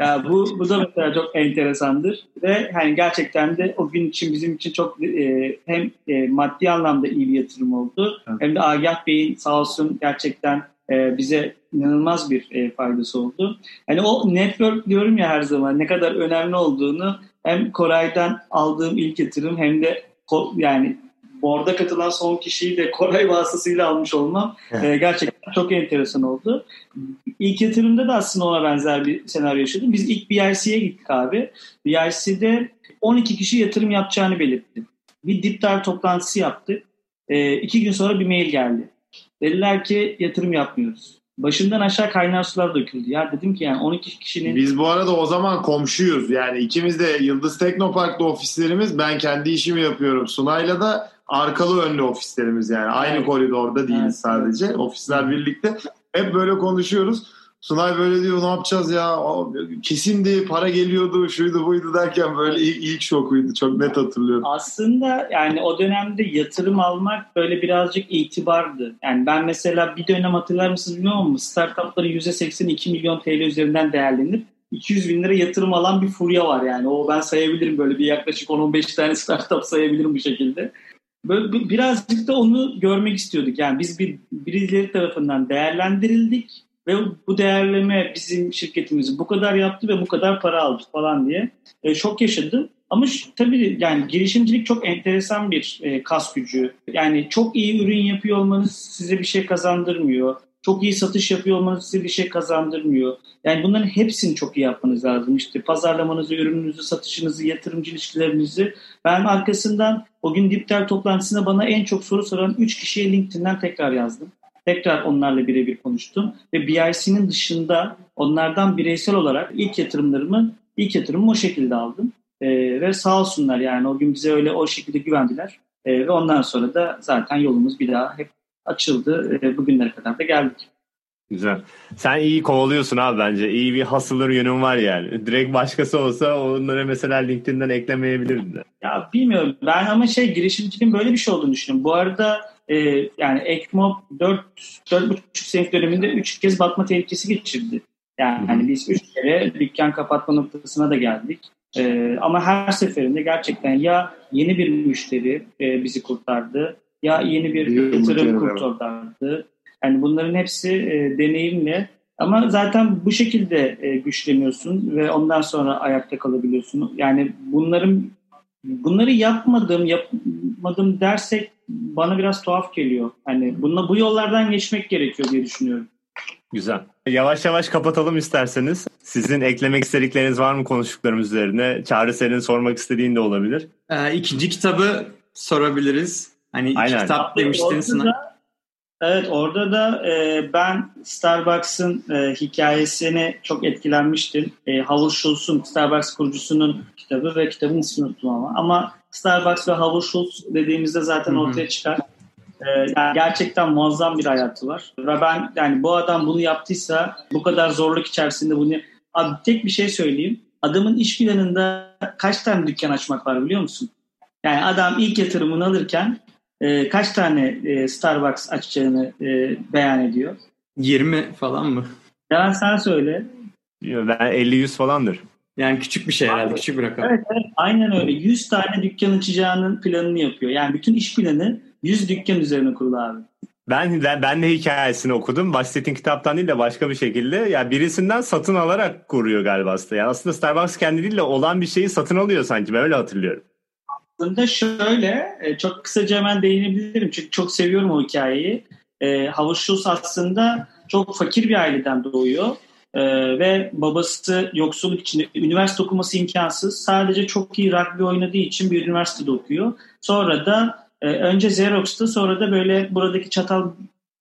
Ya bu, bu da mesela çok enteresandır ve hani gerçekten de o gün için bizim için çok e, hem e, maddi anlamda iyi bir yatırım oldu evet. hem de Agah Bey'in sağ olsun gerçekten e, bize inanılmaz bir e, faydası oldu. Yani o network diyorum ya her zaman ne kadar önemli olduğunu hem Koray'dan aldığım ilk yatırım hem de yani Board'a katılan son kişiyi de Koray vasıtasıyla almış olmam e, gerçekten çok enteresan oldu. İlk yatırımda da aslında ona benzer bir senaryo yaşadım. Biz ilk BIC'ye gittik abi. BIC'de 12 kişi yatırım yapacağını belirtti. Bir dip dive toplantısı yaptık. E, iki gün sonra bir mail geldi. Dediler ki yatırım yapmıyoruz. Başından aşağı kaynar sular döküldü. Ya dedim ki yani 12 kişinin... Biz bu arada o zaman komşuyuz. Yani ikimiz de Yıldız Teknopark'ta ofislerimiz. Ben kendi işimi yapıyorum. Sunay'la da arkalı önlü ofislerimiz yani. Aynı evet. koridorda değiliz evet. sadece. Ofisler birlikte. Hep böyle konuşuyoruz. Sunay böyle diyor ne yapacağız ya kesindi para geliyordu şuydu buydu derken böyle ilk, ilk şokuydu çok net hatırlıyorum. Aslında yani o dönemde yatırım almak böyle birazcık itibardı. Yani ben mesela bir dönem hatırlar mısınız bilmiyorum ama startupların %82 milyon TL üzerinden değerlenip 200 bin lira yatırım alan bir furya var yani. O ben sayabilirim böyle bir yaklaşık 10-15 tane startup sayabilirim bu şekilde. Böyle birazcık da onu görmek istiyorduk. Yani biz bir birileri tarafından değerlendirildik ve bu değerleme bizim şirketimizi bu kadar yaptı ve bu kadar para aldı falan diye e, şok yaşadım. Ama şu, tabii yani girişimcilik çok enteresan bir e, kas gücü. Yani çok iyi ürün yapıyor olmanız size bir şey kazandırmıyor. Çok iyi satış yapıyor olmanız size bir şey kazandırmıyor. Yani bunların hepsini çok iyi yapmanız lazım. İşte pazarlamanızı, ürününüzü, satışınızı, yatırımcı ilişkilerinizi. Ben arkasından o gün Dipter toplantısında bana en çok soru soran 3 kişiye LinkedIn'den tekrar yazdım. Tekrar onlarla birebir konuştum ve BIC'nin dışında onlardan bireysel olarak ilk yatırımlarımı ilk yatırımımı o şekilde aldım. Ee, ve sağ olsunlar yani o gün bize öyle o şekilde güvendiler. Ee, ve ondan sonra da zaten yolumuz bir daha hep açıldı. Ee, bugünlere kadar da geldik. Güzel. Sen iyi kovalıyorsun abi bence. İyi bir hasılır yönün var yani. Direkt başkası olsa onları mesela LinkedIn'den eklemeyebilirdin de. Ya bilmiyorum. Ben ama şey girişimciliğin böyle bir şey olduğunu düşünüyorum. Bu arada e, yani Ekmob 4 4,5 senelik döneminde 3 kez batma tehlikesi geçirdi. Yani hani biz 3 kere dükkan kapatma noktasına da geldik. E, ama her seferinde gerçekten ya yeni bir müşteri e, bizi kurtardı ya yeni bir yatırım kurtardı. Yani bunların hepsi e, deneyimle ama zaten bu şekilde e, güçleniyorsun ve ondan sonra ayakta kalabiliyorsun. Yani bunların bunları yapmadım, yapmadım dersek bana biraz tuhaf geliyor. Hani bununla bu yollardan geçmek gerekiyor diye düşünüyorum. Güzel. Yavaş yavaş kapatalım isterseniz. Sizin eklemek istedikleriniz var mı konuştuklarımız üzerine? Çağrı senin sormak istediğin de olabilir. Ee, ikinci kitabı sorabiliriz. Hani Aynen. kitap demiştin sana. Evet orada da e, ben Starbucks'ın e, hikayesini çok etkilenmiştim. E, Howard Schultz'un Starbucks kurucusunun kitabı ve kitabın ismini unuttum ama. Ama Starbucks ve Howard Schultz dediğimizde zaten Hı-hı. ortaya çıkar. E, yani gerçekten muazzam bir hayatı var. Ve ben yani bu adam bunu yaptıysa bu kadar zorluk içerisinde bunu... Abi tek bir şey söyleyeyim. Adamın iş planında kaç tane dükkan açmak var biliyor musun? Yani adam ilk yatırımını alırken e, kaç tane e, Starbucks açacağını e, beyan ediyor? 20 falan mı? Ya sen söyle. Ben 50-100 falandır. Yani küçük bir şey herhalde, Abi, küçük bir rakam. Evet, evet, aynen öyle. 100 tane dükkan açacağının planını yapıyor. Yani bütün iş planı 100 dükkan üzerine kurulu abi. Ben de, ben de hikayesini okudum. Bahsettiğin kitaptan değil de başka bir şekilde. Ya yani birisinden satın alarak kuruyor galiba aslında. Yani aslında Starbucks kendi değil de olan bir şeyi satın alıyor sanki. Ben öyle hatırlıyorum. Aslında şöyle, e, çok kısaca hemen değinebilirim. Çünkü çok seviyorum o hikayeyi. E, Howard aslında çok fakir bir aileden doğuyor. Ee, ve babası yoksulluk içinde üniversite okuması imkansız. Sadece çok iyi rugby oynadığı için bir üniversitede okuyor. Sonra da e, önce Xerox'ta sonra da böyle buradaki çatal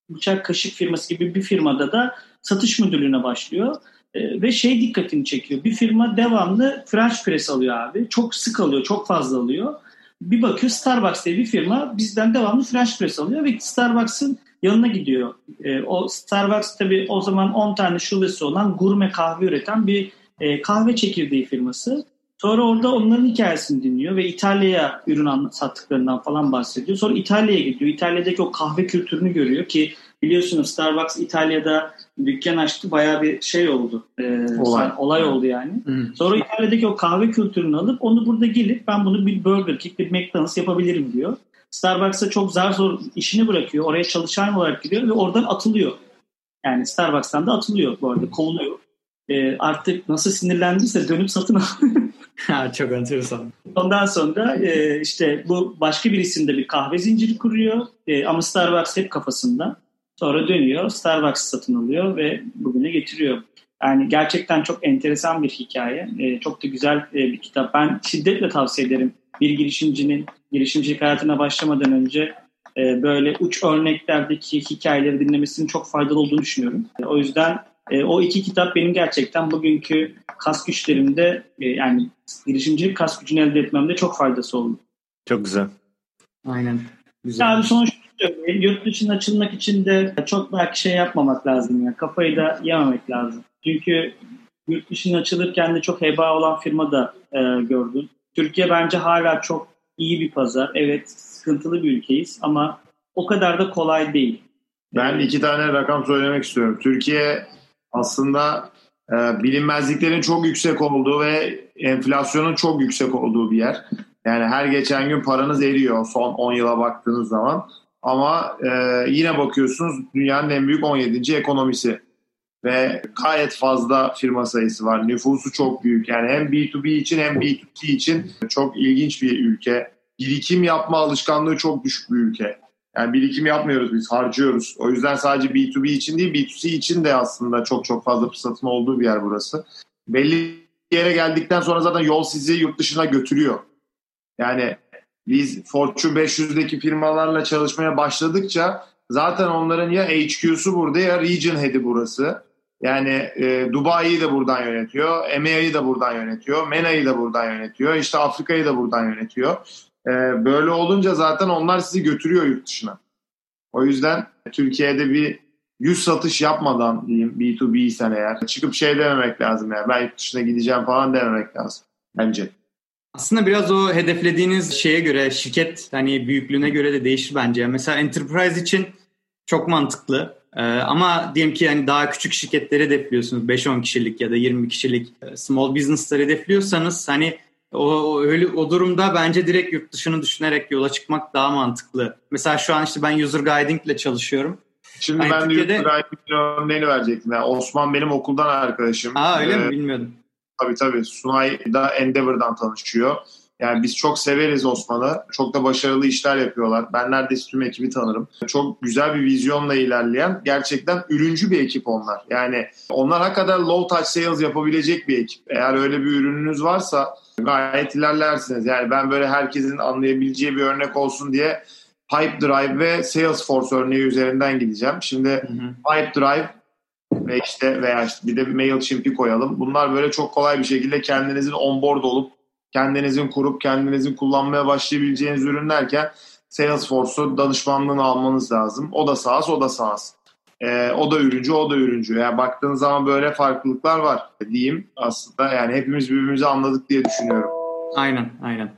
bıçak kaşık firması gibi bir firmada da satış müdürlüğüne başlıyor. E, ve şey dikkatini çekiyor. Bir firma devamlı French press alıyor abi. Çok sık alıyor, çok fazla alıyor. Bir bakıyor Starbucks diye bir firma bizden devamlı French press alıyor ve Starbucks'ın yanına gidiyor. E, o Starbucks tabii o zaman 10 tane şubesi olan gurme kahve üreten bir e, kahve çekirdeği firması. Sonra orada onların hikayesini dinliyor ve İtalya'ya ürün sattıklarından falan bahsediyor. Sonra İtalya'ya gidiyor. İtalya'daki o kahve kültürünü görüyor ki biliyorsunuz Starbucks İtalya'da dükkan açtı. Bayağı bir şey oldu. E, olay. olay oldu yani. Hı. Sonra İtalya'daki o kahve kültürünü alıp onu burada gelip ben bunu bir Burger King, bir McDonald's yapabilirim diyor. Starbucks'a çok zar zor işini bırakıyor. Oraya çalışan olarak gidiyor ve oradan atılıyor. Yani Starbucks'tan da atılıyor bu arada. Kovuluyor. E, artık nasıl sinirlendiyse dönüp satın alıyor. çok enteresan. Ondan sonra e, işte bu başka bir isimde bir kahve zinciri kuruyor. E, ama Starbucks hep kafasında. Sonra dönüyor. Starbucks satın alıyor ve bugüne getiriyor. Yani gerçekten çok enteresan bir hikaye. E, çok da güzel e, bir kitap. Ben şiddetle tavsiye ederim. Bir girişimcinin girişimcilik hayatına başlamadan önce e, böyle uç örneklerdeki hikayeleri dinlemesinin çok faydalı olduğunu düşünüyorum. E, o yüzden e, o iki kitap benim gerçekten bugünkü kas güçlerimde e, yani girişimcilik kas gücünü elde etmemde çok faydası oldu. Çok güzel. Aynen. Güzel. Yani sonuç yurt dışına açılmak için de çok belki şey yapmamak lazım ya. Kafayı da yememek lazım. Çünkü yurt dışına açılırken de çok heba olan firma da e, gördüm. Türkiye bence hala çok iyi bir pazar. Evet sıkıntılı bir ülkeyiz ama o kadar da kolay değil. Ben iki tane rakam söylemek istiyorum. Türkiye aslında e, bilinmezliklerin çok yüksek olduğu ve enflasyonun çok yüksek olduğu bir yer. Yani her geçen gün paranız eriyor son 10 yıla baktığınız zaman. Ama e, yine bakıyorsunuz dünyanın en büyük 17. ekonomisi. Ve gayet fazla firma sayısı var. Nüfusu çok büyük. Yani hem B2B için hem B2C için çok ilginç bir ülke. Birikim yapma alışkanlığı çok düşük bir ülke. Yani birikim yapmıyoruz biz, harcıyoruz. O yüzden sadece B2B için değil, B2C için de aslında çok çok fazla fırsatın olduğu bir yer burası. Belli yere geldikten sonra zaten yol sizi yurt dışına götürüyor. Yani biz Fortune 500'deki firmalarla çalışmaya başladıkça zaten onların ya HQ'su burada ya Region Head'i burası. Yani e, Dubai'yi de buradan yönetiyor, EMEA'yı da buradan yönetiyor, MENA'yı da buradan yönetiyor, işte Afrika'yı da buradan yönetiyor. E, böyle olunca zaten onlar sizi götürüyor yurt dışına. O yüzden Türkiye'de bir yüz satış yapmadan diyeyim B2B isen eğer çıkıp şey dememek lazım yani ben yurt dışına gideceğim falan dememek lazım bence. Aslında biraz o hedeflediğiniz şeye göre şirket hani büyüklüğüne göre de değişir bence. Mesela enterprise için çok mantıklı. Ee, ama diyelim ki yani daha küçük şirketleri hedefliyorsunuz 5-10 kişilik ya da 20 kişilik e, small business'ları hedefliyorsanız hani o, o öyle o durumda bence direkt yurt dışını düşünerek yola çıkmak daha mantıklı. Mesela şu an işte ben user guiding ile çalışıyorum. Şimdi yani ben Türkiye'de... user guiding örneğini verecektim. Yani Osman benim okuldan arkadaşım. Aa öyle ee, mi bilmiyordum. Tabii tabii. Sunay da Endeavor'dan tanışıyor. Yani biz çok severiz Osman'ı. Çok da başarılı işler yapıyorlar. Ben neredeyse tüm ekibi tanırım. Çok güzel bir vizyonla ilerleyen gerçekten ürüncü bir ekip onlar. Yani onlar hakikaten low touch sales yapabilecek bir ekip. Eğer öyle bir ürününüz varsa gayet ilerlersiniz. Yani ben böyle herkesin anlayabileceği bir örnek olsun diye Pipe Drive ve Salesforce örneği üzerinden gideceğim. Şimdi hı hı. Pipe Drive ve işte veya işte bir de MailChimp'i koyalım. Bunlar böyle çok kolay bir şekilde kendinizin onboard olup kendinizin kurup kendinizin kullanmaya başlayabileceğiniz ürünlerken Salesforce'u danışmanlığını almanız lazım. O da SaaS, o da SaaS. Ee, o da ürüncü, o da ürüncü. Yani baktığınız zaman böyle farklılıklar var diyeyim aslında. Yani hepimiz birbirimizi anladık diye düşünüyorum. Aynen, aynen.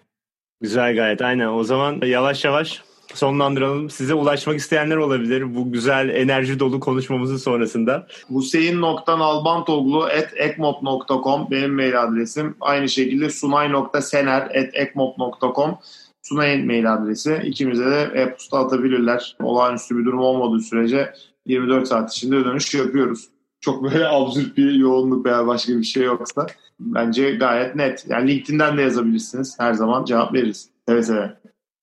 Güzel gayet aynen. O zaman yavaş yavaş sonlandıralım. Size ulaşmak isteyenler olabilir bu güzel enerji dolu konuşmamızın sonrasında. Hüseyin.nalbantoglu at ekmop.com benim mail adresim. Aynı şekilde sunay.sener at ekmop.com Sunay'ın mail adresi. İkimize de e-posta atabilirler. Olağanüstü bir durum olmadığı sürece 24 saat içinde dönüş yapıyoruz. Çok böyle absürt bir yoğunluk veya başka bir şey yoksa bence gayet net. Yani LinkedIn'den de yazabilirsiniz. Her zaman cevap veririz. Evet evet.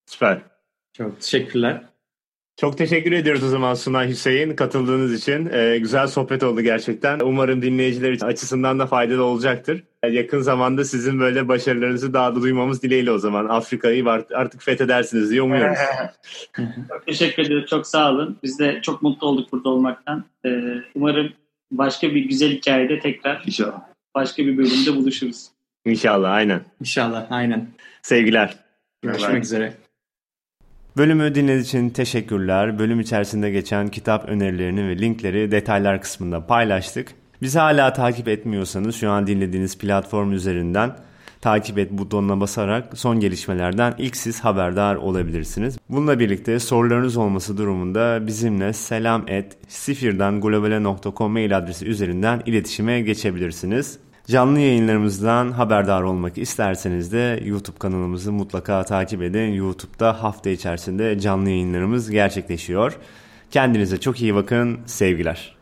Süper. Çok teşekkürler. Çok teşekkür ediyoruz o zaman Sunay Hüseyin katıldığınız için. Ee, güzel sohbet oldu gerçekten. Umarım dinleyiciler açısından da faydalı olacaktır. Yani yakın zamanda sizin böyle başarılarınızı daha da duymamız dileğiyle o zaman. Afrika'yı artık fethedersiniz diye umuyoruz. çok teşekkür ederim. Çok sağ olun. Biz de çok mutlu olduk burada olmaktan. Ee, umarım başka bir güzel hikayede tekrar İnşallah. başka bir bölümde buluşuruz. İnşallah aynen. İnşallah aynen. Sevgiler. Görüşmek evet. üzere. Bölümü dinlediğiniz için teşekkürler. Bölüm içerisinde geçen kitap önerilerini ve linkleri detaylar kısmında paylaştık. Bizi hala takip etmiyorsanız şu an dinlediğiniz platform üzerinden takip et butonuna basarak son gelişmelerden ilk siz haberdar olabilirsiniz. Bununla birlikte sorularınız olması durumunda bizimle selam et sifirdanglobale.com mail adresi üzerinden iletişime geçebilirsiniz. Canlı yayınlarımızdan haberdar olmak isterseniz de YouTube kanalımızı mutlaka takip edin. YouTube'da hafta içerisinde canlı yayınlarımız gerçekleşiyor. Kendinize çok iyi bakın. Sevgiler.